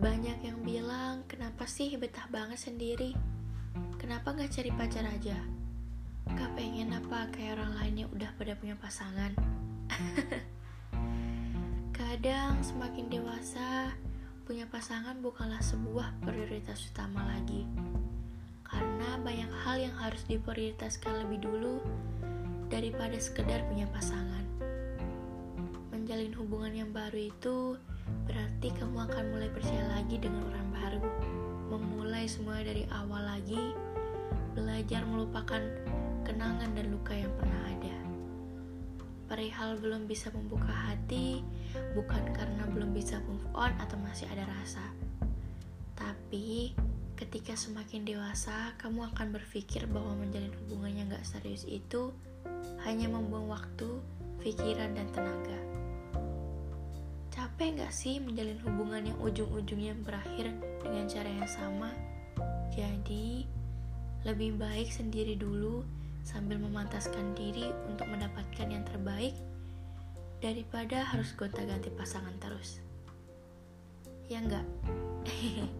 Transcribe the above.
Banyak yang bilang, kenapa sih betah banget sendiri? Kenapa gak cari pacar aja? Gak pengen apa kayak orang lain yang udah pada punya pasangan? Kadang semakin dewasa, punya pasangan bukanlah sebuah prioritas utama lagi. Karena banyak hal yang harus diprioritaskan lebih dulu daripada sekedar punya pasangan. Menjalin hubungan yang baru itu berarti kamu akan mulai percaya lagi dengan orang baru. Memulai semua dari awal lagi, belajar melupakan kenangan dan luka yang pernah ada. Perihal belum bisa membuka hati, bukan karena belum bisa move on atau masih ada rasa. Tapi, ketika semakin dewasa, kamu akan berpikir bahwa menjalin hubungan yang gak serius itu hanya membuang waktu, pikiran, dan tenaga. Capek gak sih menjalin hubungan yang ujung-ujungnya berakhir dengan cara yang sama? Jadi, lebih baik sendiri dulu sambil memantaskan diri untuk mendapatkan yang terbaik daripada harus gonta-ganti pasangan terus. Ya enggak?